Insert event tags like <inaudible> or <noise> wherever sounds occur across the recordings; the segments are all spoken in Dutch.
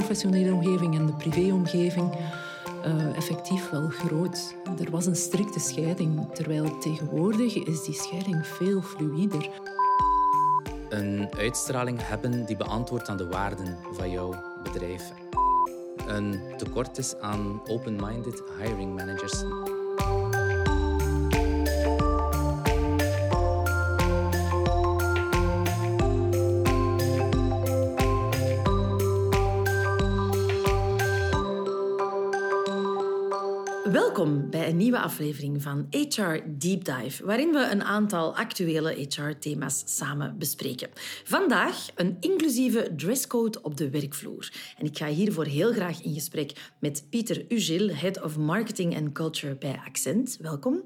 professionele omgeving en de privéomgeving uh, effectief wel groot. Er was een strikte scheiding, terwijl tegenwoordig is die scheiding veel fluider. Een uitstraling hebben die beantwoordt aan de waarden van jouw bedrijf. Een tekort is aan open-minded hiring managers. Welkom bij een nieuwe aflevering van HR Deep Dive, waarin we een aantal actuele HR-thema's samen bespreken. Vandaag een inclusieve dresscode op de werkvloer. En ik ga hiervoor heel graag in gesprek met Pieter Ugil, Head of Marketing and Culture bij Accent. Welkom.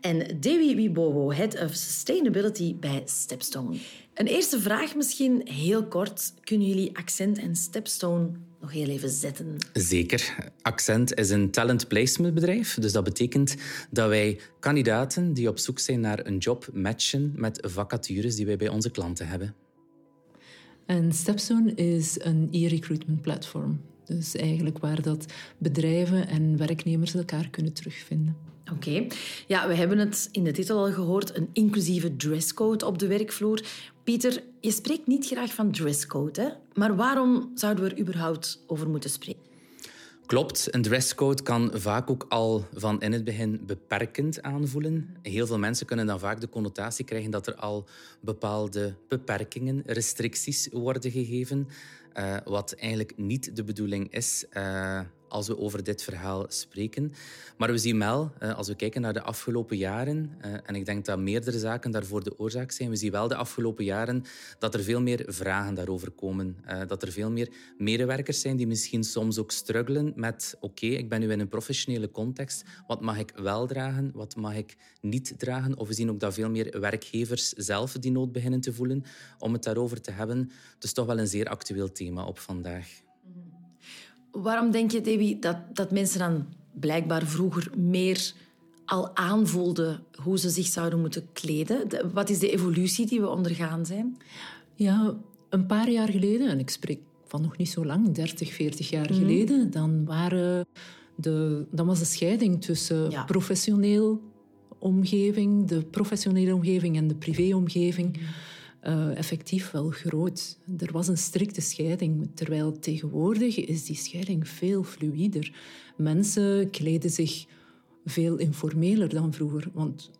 En Dewi Wibowo, Head of Sustainability bij Stepstone. Een eerste vraag misschien heel kort. Kunnen jullie Accent en Stepstone nog heel even zetten? Zeker. Accent is een talent placement bedrijf. Dus dat betekent dat wij kandidaten die op zoek zijn naar een job matchen met vacatures die wij bij onze klanten hebben. En Stepstone is een e-recruitment platform. Dus eigenlijk waar dat bedrijven en werknemers elkaar kunnen terugvinden. Oké. Ja, we hebben het in de titel al gehoord, een inclusieve dresscode op de werkvloer. Pieter, je spreekt niet graag van dresscode, hè? maar waarom zouden we er überhaupt over moeten spreken? Klopt, een dresscode kan vaak ook al van in het begin beperkend aanvoelen. Heel veel mensen kunnen dan vaak de connotatie krijgen dat er al bepaalde beperkingen, restricties worden gegeven, uh, wat eigenlijk niet de bedoeling is. Uh, als we over dit verhaal spreken. Maar we zien wel, eh, als we kijken naar de afgelopen jaren, eh, en ik denk dat meerdere zaken daarvoor de oorzaak zijn, we zien wel de afgelopen jaren dat er veel meer vragen daarover komen. Eh, dat er veel meer medewerkers zijn die misschien soms ook struggelen met oké, ik ben nu in een professionele context, wat mag ik wel dragen, wat mag ik niet dragen? Of we zien ook dat veel meer werkgevers zelf die nood beginnen te voelen om het daarover te hebben. Dus toch wel een zeer actueel thema op vandaag. Waarom denk je, Debbie, dat, dat mensen dan blijkbaar vroeger meer al aanvoelden hoe ze zich zouden moeten kleden? Wat is de evolutie die we ondergaan zijn? Ja, een paar jaar geleden, en ik spreek van nog niet zo lang, 30, 40 jaar mhm. geleden, dan, waren de, dan was de scheiding tussen ja. professioneel omgeving, de professionele omgeving en de privéomgeving. Mhm. Eh, effectief wel groot. Er was een strikte scheiding, terwijl tegenwoordig is die scheiding veel fluider. Mensen kleden zich veel informeler dan vroeger. Want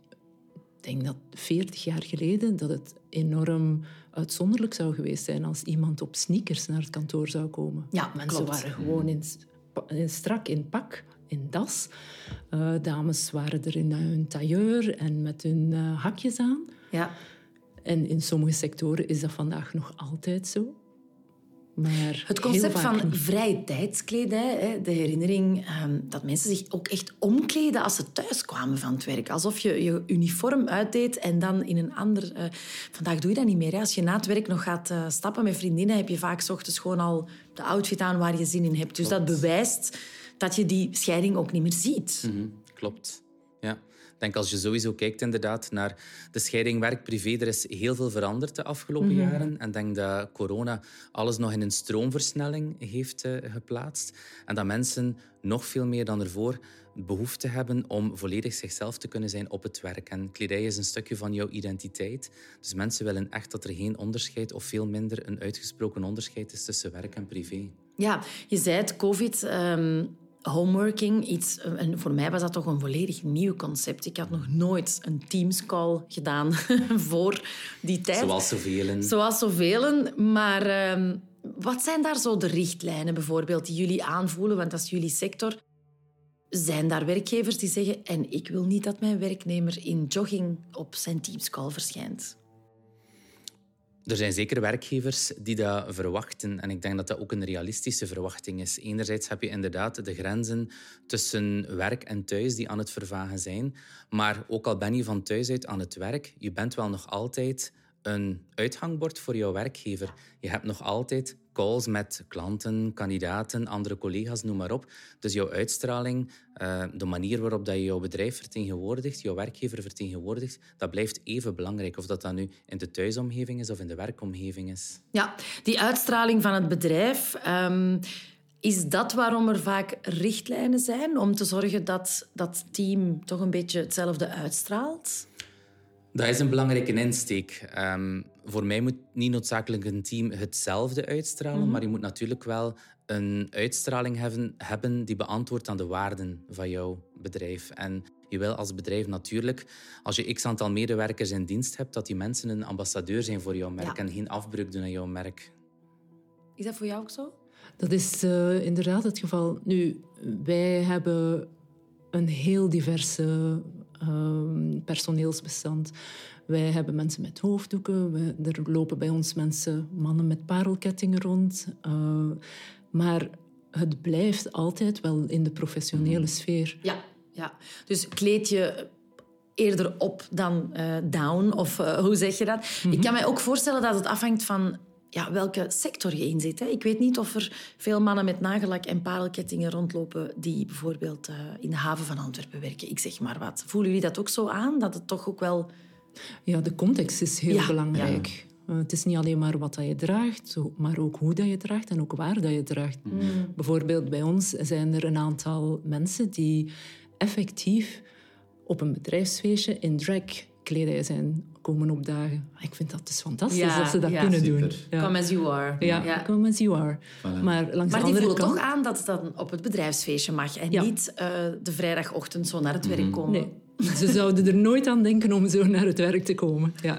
ik denk dat 40 jaar geleden dat het enorm uitzonderlijk zou geweest zijn als iemand op sneakers naar het kantoor zou komen. Ja, mensen waren gewoon in, strak in pak, in das. Uh, dames waren er in hun tailleur en met hun uh, hakjes aan. Ja. En in sommige sectoren is dat vandaag nog altijd zo. Maar het concept van vrije tijdskledij, de herinnering ehm, dat mensen zich ook echt omkleden als ze thuis kwamen van het werk. Alsof je je uniform uitdeed en dan in een ander... Uh, vandaag doe je dat niet meer. Hè. Als je na het werk nog gaat uh, stappen met vriendinnen, heb je vaak s ochtends gewoon al de outfit aan waar je zin in hebt. Dus dat bewijst dat je die scheiding ook niet meer ziet. Mhm, klopt. Ja. Ik denk als je sowieso kijkt inderdaad naar de scheiding werk-privé, er is heel veel veranderd de afgelopen mhm. jaren. En ik denk dat corona alles nog in een stroomversnelling heeft uh, geplaatst. En dat mensen nog veel meer dan ervoor behoefte hebben om volledig zichzelf te kunnen zijn op het werk. En kledij is een stukje van jouw identiteit. Dus mensen willen echt dat er geen onderscheid of veel minder een uitgesproken onderscheid is tussen werk en privé. Ja, je zei het, COVID... Ehm, homeworking, iets, en voor mij was dat toch een volledig nieuw concept. Ik had nog nooit een Teams-call gedaan <laughs> voor die tijd. Zoals zoveel. Zoals zoveel. Maar ehm, wat zijn daar zo de richtlijnen bijvoorbeeld die jullie aanvoelen? Want dat is jullie sector. Zijn daar werkgevers die zeggen... en ik wil niet dat mijn werknemer in jogging op zijn Teams-call verschijnt? Er zijn zeker werkgevers die dat verwachten. En ik denk dat dat ook een realistische verwachting is. Enerzijds heb je inderdaad de grenzen tussen werk en thuis die aan het vervagen zijn. Maar ook al ben je van thuis uit aan het werk, je bent wel nog altijd een uithangbord voor jouw werkgever. Je hebt nog altijd calls met klanten, kandidaten, andere collega's, noem maar op. Dus jouw uitstraling, eh, de manier waarop dat je jouw bedrijf vertegenwoordigt, jouw werkgever vertegenwoordigt, dat blijft even belangrijk. Of dat dan nu in de thuisomgeving is of in de werkomgeving is. Ja, die uitstraling van het bedrijf. Ehm, is dat waarom er vaak richtlijnen zijn? Om te zorgen dat dat team toch een beetje hetzelfde uitstraalt? Dat is een belangrijke insteek. Um, voor mij moet niet noodzakelijk een team hetzelfde uitstralen, mhm. maar je moet natuurlijk wel een uitstraling hebben, hebben die beantwoordt aan de waarden van jouw bedrijf. En je wil als bedrijf natuurlijk, als je x aantal medewerkers in dienst hebt, dat die mensen een ambassadeur zijn voor jouw merk en geen afbreuk doen aan jouw merk. Is dat voor jou ook zo? Dat is uh, inderdaad het geval. Nu, wij hebben een heel diverse uh, personeelsbestand. Wij hebben mensen met hoofddoeken. We, er lopen bij ons mensen, mannen met parelkettingen rond. Uh, maar het blijft altijd wel in de professionele sfeer. Ja, ja. dus kleed je eerder op dan uh, down, of uh, hoe zeg je dat? Ik mhm. kan mij ook voorstellen dat het afhangt van ja, welke sector je in zit. Hè. Ik weet niet of er veel mannen met nagellak en parelkettingen rondlopen die bijvoorbeeld uh, in de haven van Antwerpen werken. Ik zeg maar wat. Voelen jullie dat ook zo aan? Dat het toch ook wel... Ja, de context is heel belangrijk. Ja. Uh, het is niet alleen maar wat dat je draagt, maar ook hoe dat je draagt en ook waar dat je draagt. Mm. Bijvoorbeeld bij ons zijn er een aantal mensen die effectief op een bedrijfsfeestje in drag kledij zijn komen opdagen. Ik vind dat dus fantastisch ja, dat ze dat kunnen doen. Ja. Come as you are. Ja, come as you are. Maar, langs maar die voelt kant... toch aan dat het dan op het bedrijfsfeestje mag en niet uh, de vrijdagochtend zo naar het werk mhm. komen. Nee. Ze zouden er nooit aan denken om zo naar het werk te komen. Ja.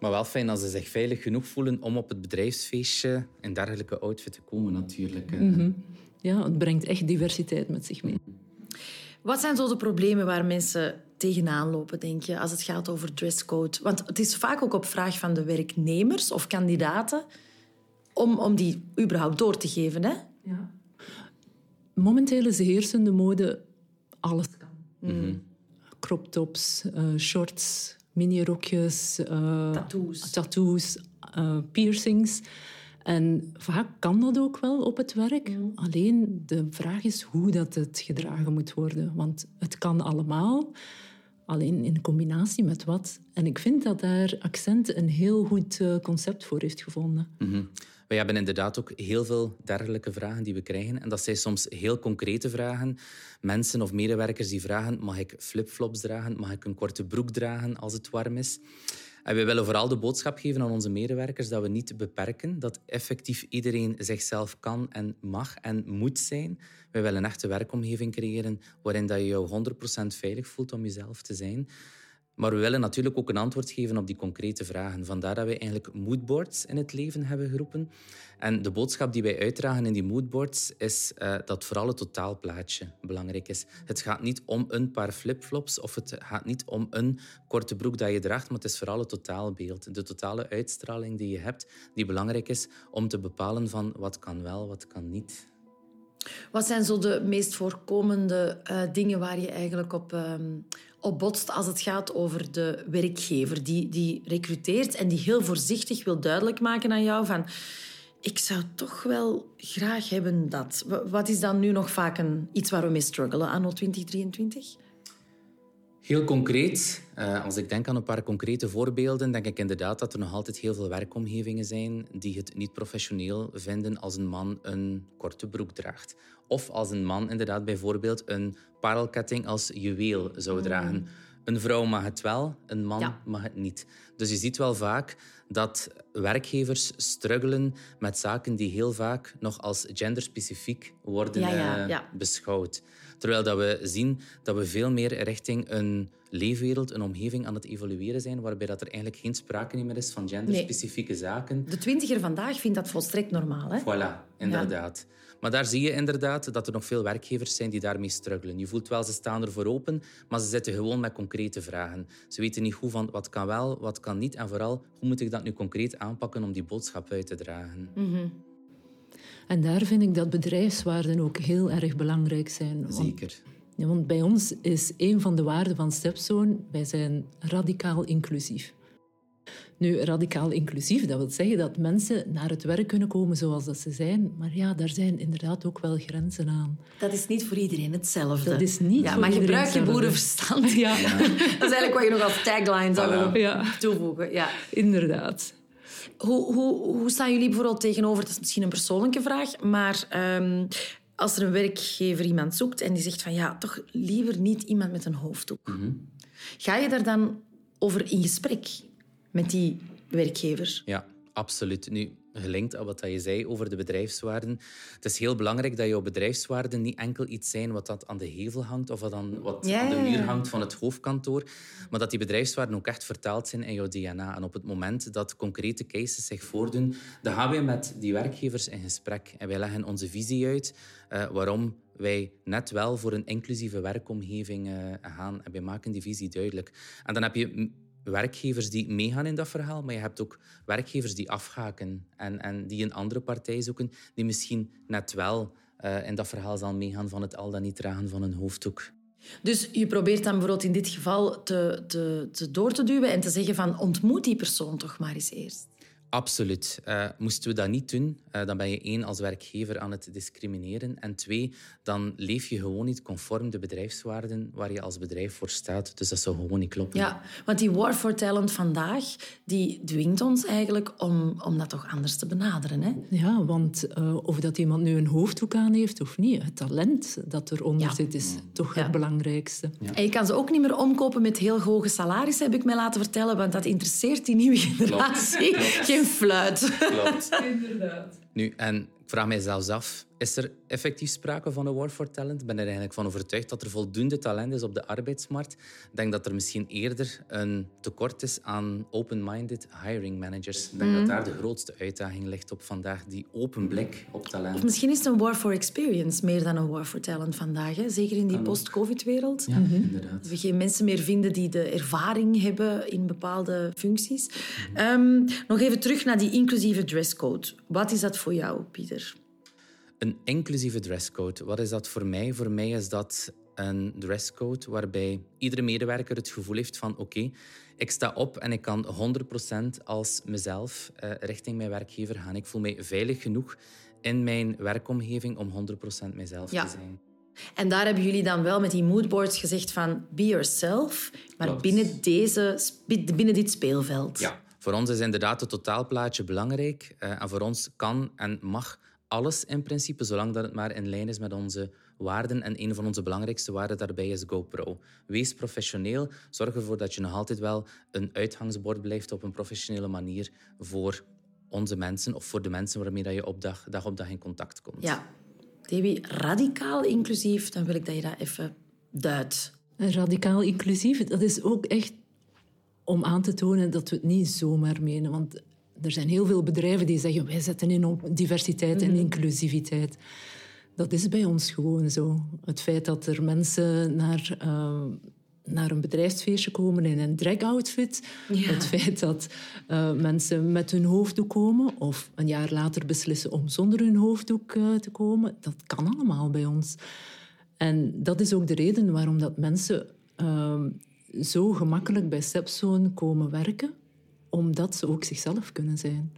Maar wel fijn als ze zich veilig genoeg voelen om op het bedrijfsfeestje in dergelijke outfit te komen, natuurlijk. Mm Ja, het brengt echt diversiteit met zich mee. Wat zijn zo de problemen waar mensen tegenaan lopen, denk je, als het gaat over dresscode? Want het is vaak ook op vraag van de werknemers of kandidaten om, om die überhaupt door te geven. Hè? Ja. Momenteel is de heersende mode alles kan. Mm. Crop tops, uh, shorts, minirokjes, uh, tattoos, tattoos uh, piercings. En vaak kan dat ook wel op het werk. Alleen de vraag is hoe dat het gedragen moet worden. Want het kan allemaal, alleen in combinatie met wat. En ik vind dat daar Accent een heel goed eh, concept voor heeft gevonden. Mm We hebben inderdaad ook heel veel dergelijke vragen die we krijgen. En dat zijn soms heel concrete vragen. Mensen of medewerkers die vragen: mag ik flipflops dragen? Mag ik een korte broek dragen als het warm is? En we willen vooral de boodschap geven aan onze medewerkers dat we niet beperken, dat effectief iedereen zichzelf kan en mag en moet zijn. We willen een echte werkomgeving creëren waarin dat je jou 100% veilig voelt om jezelf te zijn. Maar we willen natuurlijk ook een antwoord geven op die concrete vragen. Vandaar dat wij eigenlijk moodboards in het leven hebben geroepen. En de boodschap die wij uitdragen in die moodboards is uh, dat vooral het totaalplaatje belangrijk is. Het gaat niet om een paar flipflops of het gaat niet om een korte broek dat je draagt, maar het is vooral het totaalbeeld. De totale uitstraling die je hebt, die belangrijk is om te bepalen van wat kan wel, wat kan niet. Wat zijn zo de meest voorkomende uh, dingen waar je eigenlijk op, um, op botst als het gaat over de werkgever die, die recruteert en die heel voorzichtig wil duidelijk maken aan jou van ik zou toch wel graag hebben dat. Wat is dan nu nog vaak een, iets waar we mee struggelen anno 2023? Heel concreet, uh, als ik denk aan een paar concrete voorbeelden, denk ik inderdaad dat er nog altijd heel veel werkomgevingen zijn die het niet professioneel vinden als een man een korte broek draagt. Of als een man inderdaad bijvoorbeeld een parelketting als juweel zou mm. dragen. Een vrouw mag het wel, een man mag het niet. Dus je ziet wel vaak dat werkgevers struggelen met zaken die heel vaak nog als genderspecifiek worden eh, beschouwd. Terwijl dat we zien dat we veel meer richting een leefwereld, een omgeving aan het evolueren zijn, waarbij dat er eigenlijk geen sprake meer is van genderspecifieke zaken. De twintiger vandaag vindt dat volstrekt normaal. Hè? Voilà, inderdaad. Maar daar zie je inderdaad dat er nog veel werkgevers zijn die daarmee struggelen. Je voelt wel, ze staan er voor open, maar ze zitten gewoon met concrete vragen. Ze weten niet hoe van wat kan wel, wat kan niet. En vooral, hoe moet ik dat nu concreet aanpakken om die boodschap uit te dragen. Mm En daar vind ik dat bedrijfswaarden ook heel erg belangrijk zijn. Zeker. Ja, want bij ons is een van de waarden van Stepstone, wij zijn radicaal inclusief. Nu, radicaal inclusief, dat wil zeggen dat mensen naar het werk kunnen komen zoals dat ze zijn. Maar ja, daar zijn inderdaad ook wel grenzen aan. Dat is niet voor iedereen hetzelfde. Dat is niet ja, voor maar iedereen gebruik je boerenverstand. Ja, <laughs> Dat is eigenlijk wat je nog als tagline zou willen Ja. toevoegen. Ja. inderdaad. Hoe, hoe, hoe staan jullie bijvoorbeeld tegenover, dat is misschien een persoonlijke vraag, maar ehm, als er een werkgever iemand zoekt en die zegt van ja, toch liever niet iemand met een hoofddoek. Ga je daar dan over in gesprek met die werkgever? Ja, absoluut. Nu, gelinkt aan wat je zei over de bedrijfswaarden. Het is heel belangrijk dat jouw bedrijfswaarden niet enkel iets zijn wat dat aan de hevel hangt of wat, aan, wat aan de muur hangt van het hoofdkantoor, maar dat die bedrijfswaarden ook echt vertaald zijn in jouw DNA. En op het moment dat concrete cases zich voordoen, dan gaan wij met die werkgevers in gesprek en wij leggen onze visie uit eh, waarom wij net wel voor een inclusieve werkomgeving eh, gaan. En wij maken die visie duidelijk. En dan heb je werkgevers die meegaan in dat verhaal, maar je hebt ook werkgevers die afhaken en, en die een andere partij zoeken die misschien net wel eh, in dat verhaal zal meegaan van het al dan niet dragen van een hoofddoek. Dus je probeert dan bijvoorbeeld in dit geval te, te, te door te duwen en te zeggen van ontmoet die persoon toch maar eens eerst. Absoluut. Eh, moesten we dat niet doen, eh, dan ben je één als werkgever aan het discrimineren. En twee, dan leef je gewoon niet conform de bedrijfswaarden waar je als bedrijf voor staat. Dus dat zou gewoon niet kloppen. Ja, want die War for Talent vandaag, die dwingt ons eigenlijk om, om dat toch anders te benaderen. Hè? Ja, want eh, of dat iemand nu een hoofddoek aan heeft of niet, het talent dat eronder Ja. zit is toch Ja. het belangrijkste. En je kan ze ook niet meer omkopen met heel hoge salarissen, heb ik mij laten vertellen, want dat interesseert die nieuwe generatie. Fluit. Klopt. Inderdaad. Nu, en ik vraag mij zelfs af, is er effectief sprake van een war for talent? Ik ben er eigenlijk van overtuigd dat er voldoende talent is op de arbeidsmarkt. Ik denk dat er misschien eerder een tekort is aan open-minded hiring managers. Ik denk dat daar de grootste uitdaging ligt op vandaag, die open blik op talent. Of misschien is het een war for experience meer dan een war for talent vandaag. Hè? Zeker in die post-covid-wereld. Ja, inderdaad. Dat we geen mensen meer vinden die de ervaring hebben in bepaalde functies. Ehm, nog even terug naar die inclusieve dresscode. Wat is dat voor jou, Pieter? Een inclusieve dresscode. Wat is dat voor mij? Voor mij is dat een dresscode waarbij iedere medewerker het gevoel heeft van oké, ik sta op en ik kan 100% als mezelf eh, richting mijn werkgever gaan. Ik voel mij veilig genoeg in mijn werkomgeving om 100% mezelf Ja. te zijn. En daar hebben jullie dan wel met die moodboards gezegd van be yourself, maar Klopt. binnen, deze, binnen dit speelveld. Ja, voor ons is inderdaad het totaalplaatje belangrijk. Eh, en voor ons kan en mag alles in principe, zolang dat het maar in lijn is met onze waarden. En een van onze belangrijkste waarden daarbij is GoPro. Wees professioneel. Zorg ervoor dat je nog altijd wel een uitgangsbord blijft op een professionele manier voor onze mensen of voor de mensen waarmee dat je op dag, dag op dag in contact komt. Ja. Debbie, radicaal inclusief, dan wil ik dat je dat even duidt. Radicaal inclusief, dat is ook echt om aan te tonen dat we het niet zomaar menen. Want er zijn heel veel bedrijven die zeggen wij zetten in op diversiteit en inclusiviteit. Dat is bij ons gewoon zo. Het feit dat er mensen naar, eh, naar een bedrijfsfeestje komen in een drag-outfit. Ja. Het feit dat eh, mensen met hun hoofddoek komen of een jaar later beslissen om zonder hun hoofddoek eh, te komen. Dat kan allemaal bij ons. En dat is ook de reden waarom dat mensen ehm, zo gemakkelijk bij Stepzone komen werken, omdat ze ook zichzelf kunnen zijn.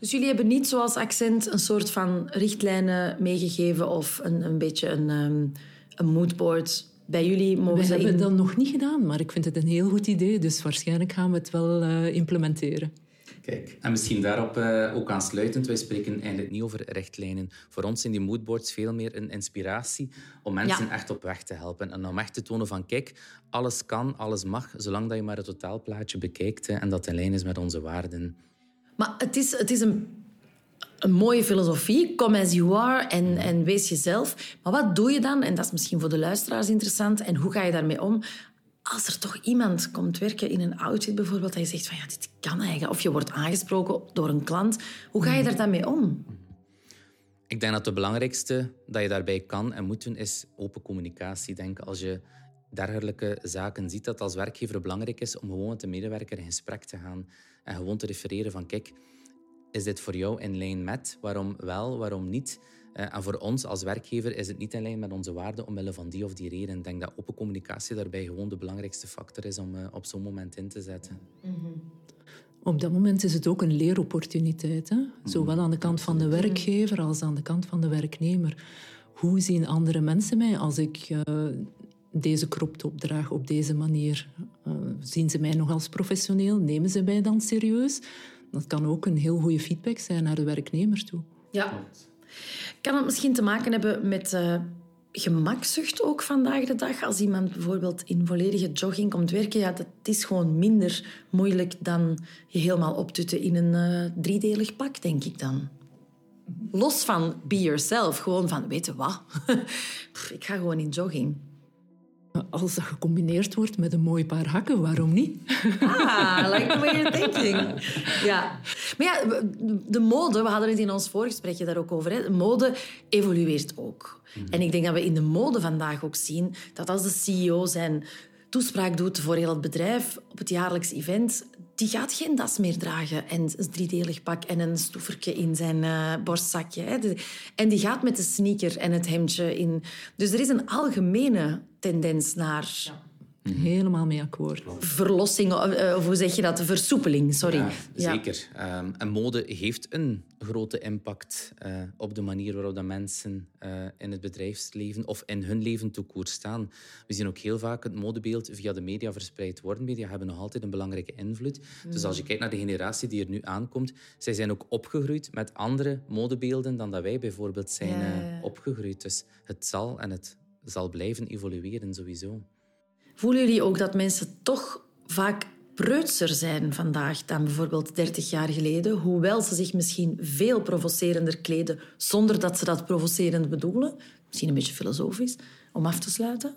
Dus jullie hebben niet zoals accent een soort van richtlijnen meegegeven of een, een beetje een, ehm, een moodboard. Bij jullie mogen We ze hebben in... dat nog niet gedaan, maar ik vind het een heel goed idee, dus waarschijnlijk gaan we het wel eh, implementeren. Kijk, en misschien daarop eh, ook aansluitend, wij spreken eigenlijk niet over richtlijnen. Voor ons zijn die moodboards veel meer een inspiratie om mensen Ja. echt op weg te helpen. En om echt te tonen van, kijk, alles kan, alles mag, zolang dat je maar het totaalplaatje bekijkt hè, en dat in lijn is met onze waarden. Maar het is, het is een, een mooie filosofie. Come as you are en, en wees jezelf. Maar wat doe je dan? En dat is misschien voor de luisteraars interessant. En hoe ga je daarmee om? Als er toch iemand komt werken in een outfit bijvoorbeeld, dat je zegt van ja, dit kan eigenlijk. Of je wordt aangesproken door een klant. Hoe ga je daar dan mee om? Ik denk dat het belangrijkste dat je daarbij kan en moet doen, is open communicatie. Ik denk als je dergelijke zaken ziet, dat als werkgever belangrijk is om gewoon met de medewerker in gesprek te gaan en gewoon te refereren van kijk, is dit voor jou in lijn met? Waarom wel, waarom niet? Eh, en voor ons als werkgever is het niet in lijn met onze waarden omwille van die of die reden. Ik denk dat open communicatie daarbij gewoon de belangrijkste factor is om eh, op zo'n moment in te zetten. Op dat moment is het ook een leeropportuniteit. Hè? Zowel aan de kant van de werkgever als aan de kant van de werknemer. Hoe zien andere mensen mij als ik uh, deze crop draag op deze manier? Uh, zien ze mij nog als professioneel? Nemen ze mij dan serieus? Dat kan ook een heel goede feedback zijn naar de werknemers toe. Ja. Kan het misschien te maken hebben met uh, gemakzucht ook vandaag de dag? Als iemand bijvoorbeeld in volledige jogging komt werken, ja, dat is gewoon minder moeilijk dan je helemaal optutten in een uh, driedelig pak, denk ik dan. Los van be yourself, gewoon van, weet je wat? <laughs> ik ga gewoon in jogging. Als dat gecombineerd wordt met een mooi paar hakken, waarom niet? Ah, like the way you're thinking. Ja. Maar ja, de mode, we hadden het in ons voorgesprekje daar ook over. Hè. De mode evolueert ook. Mhm. En ik denk dat we in de mode vandaag ook zien dat als de CEO zijn toespraak doet voor heel het bedrijf op het jaarlijks event, die gaat geen das meer dragen en een driedelig pak en een stoevertje in zijn uh, borstzakje. Hè. En die gaat met de sneaker en het hemdje in. Dus er is een algemene tendens naar. Helemaal mee akkoord. Verlossing, eh, of hoe zeg je dat? Versoepeling, sorry. Ja, zeker. Ja. Um, en mode heeft een grote impact uh, op de manier waarop dat mensen uh, in het bedrijfsleven of in hun leven toekoer staan. We zien ook heel vaak het modebeeld via de media verspreid worden. Media hebben nog altijd een belangrijke invloed. Dus als je kijkt naar de generatie die er nu aankomt, zij zijn ook opgegroeid met andere modebeelden dan dat wij bijvoorbeeld zijn ja. opgegroeid. Dus het zal en het zal blijven evolueren sowieso. Voelen jullie ook dat mensen toch vaak preutser zijn vandaag dan bijvoorbeeld 30 jaar geleden, hoewel ze zich misschien veel provocerender kleden zonder dat ze dat provocerend bedoelen? Misschien een beetje filosofisch, om af te sluiten.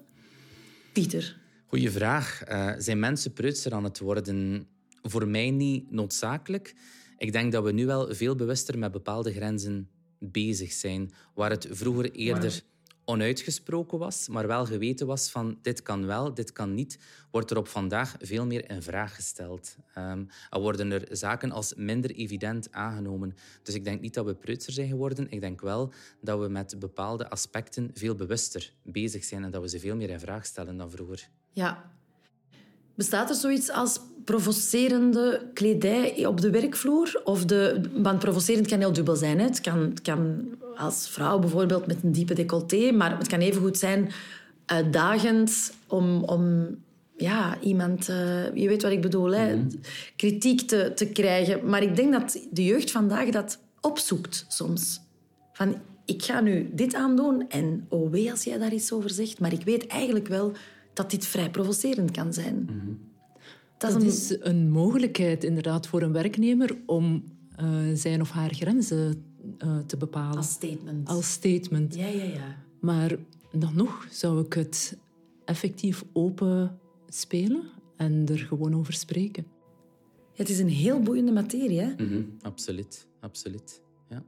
Pieter. Goeie vraag. Uh, zijn mensen preutser aan het worden? Voor mij niet noodzakelijk. Ik denk dat we nu wel veel bewuster met bepaalde grenzen bezig zijn, waar het vroeger eerder onuitgesproken was, maar wel geweten was van dit kan wel, dit kan niet, wordt er op vandaag veel meer in vraag gesteld. Um, worden er zaken als minder evident aangenomen. Dus ik denk niet dat we preutser zijn geworden. Ik denk wel dat we met bepaalde aspecten veel bewuster bezig zijn en dat we ze veel meer in vraag stellen dan vroeger. Ja. Bestaat er zoiets als provocerende kledij op de werkvloer? Of de, want provocerend kan heel dubbel zijn. Hè? Het, kan, het kan als vrouw bijvoorbeeld met een diepe decolleté, maar het kan even goed zijn uitdagend om, om ja, iemand, uh, je weet wat ik bedoel, hè? Mhm. kritiek te, te krijgen. Maar ik denk dat de jeugd vandaag dat opzoekt soms. Van, ik ga nu dit aandoen en oh wee als jij daar iets over zegt, maar ik weet eigenlijk wel dat dit vrij provocerend kan zijn. Mhm. Dat, is, een... mogelijkheid inderdaad voor een werknemer om uh, zijn of haar grenzen uh, te bepalen. Als statement. Als statement. Ja, ja, ja. Maar dan nog zou ik het effectief open spelen en er gewoon over spreken. Het is een heel boeiende materie, hè? Mm -hmm. Absoluut, absoluut. Ja.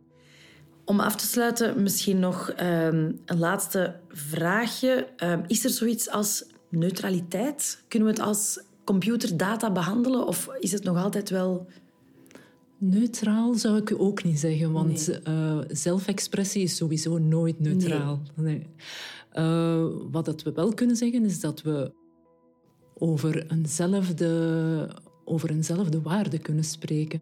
Om af te sluiten, misschien nog um, een laatste vraagje. Um, is er zoiets als neutraliteit? Kunnen we het als computerdata behandelen? Of is het nog altijd wel... Neutraal zou ik ook niet zeggen, want nee. uh, zelfexpressie is sowieso nooit neutraal. Nee. nee. Uh, wat dat we wel kunnen zeggen, is dat we over eenzelfde, over eenzelfde waarde kunnen spreken.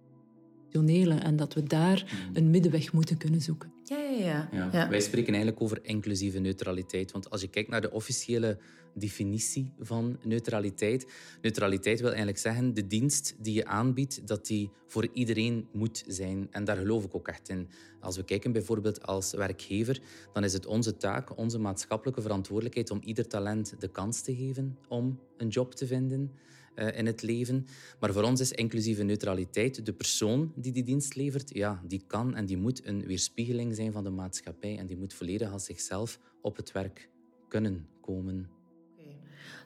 En dat we daar hmm. een middenweg moeten kunnen zoeken. Ja, ja, ja. ja. Wij spreken eigenlijk over inclusieve neutraliteit. Want als je kijkt naar de officiële definitie van neutraliteit. Neutraliteit wil eigenlijk zeggen de dienst die je aanbiedt, dat die voor iedereen moet zijn. En daar geloof ik ook echt in. Als we kijken bijvoorbeeld als werkgever, dan is het onze taak, onze maatschappelijke verantwoordelijkheid om ieder talent de kans te geven om een job te vinden. Uh, in het leven. Maar voor ons is inclusieve neutraliteit de persoon die die dienst levert, ja, die kan en die moet een weerspiegeling zijn van de maatschappij en die moet volledig als zichzelf op het werk kunnen komen.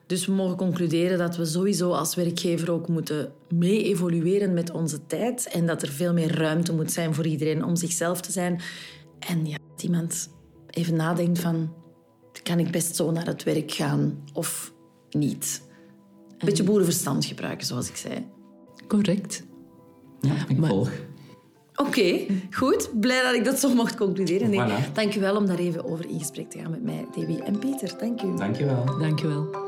Dus we mogen concluderen dat we sowieso als werkgever ook moeten mee evolueren met onze tijd en dat er veel meer ruimte moet zijn voor iedereen om zichzelf te zijn. En ja, dat iemand even nadenkt van, kan ik best zo naar het werk gaan of niet? Een beetje boerenverstand gebruiken, zoals ik zei. Correct. Ja, ik volg. Oké, goed. Blij dat ik dat zo mocht concluderen. Nee, Dank je wel om daar even over in gesprek te gaan met mij, Debbie en Pieter. Dank u. Dank je wel. Dank je wel.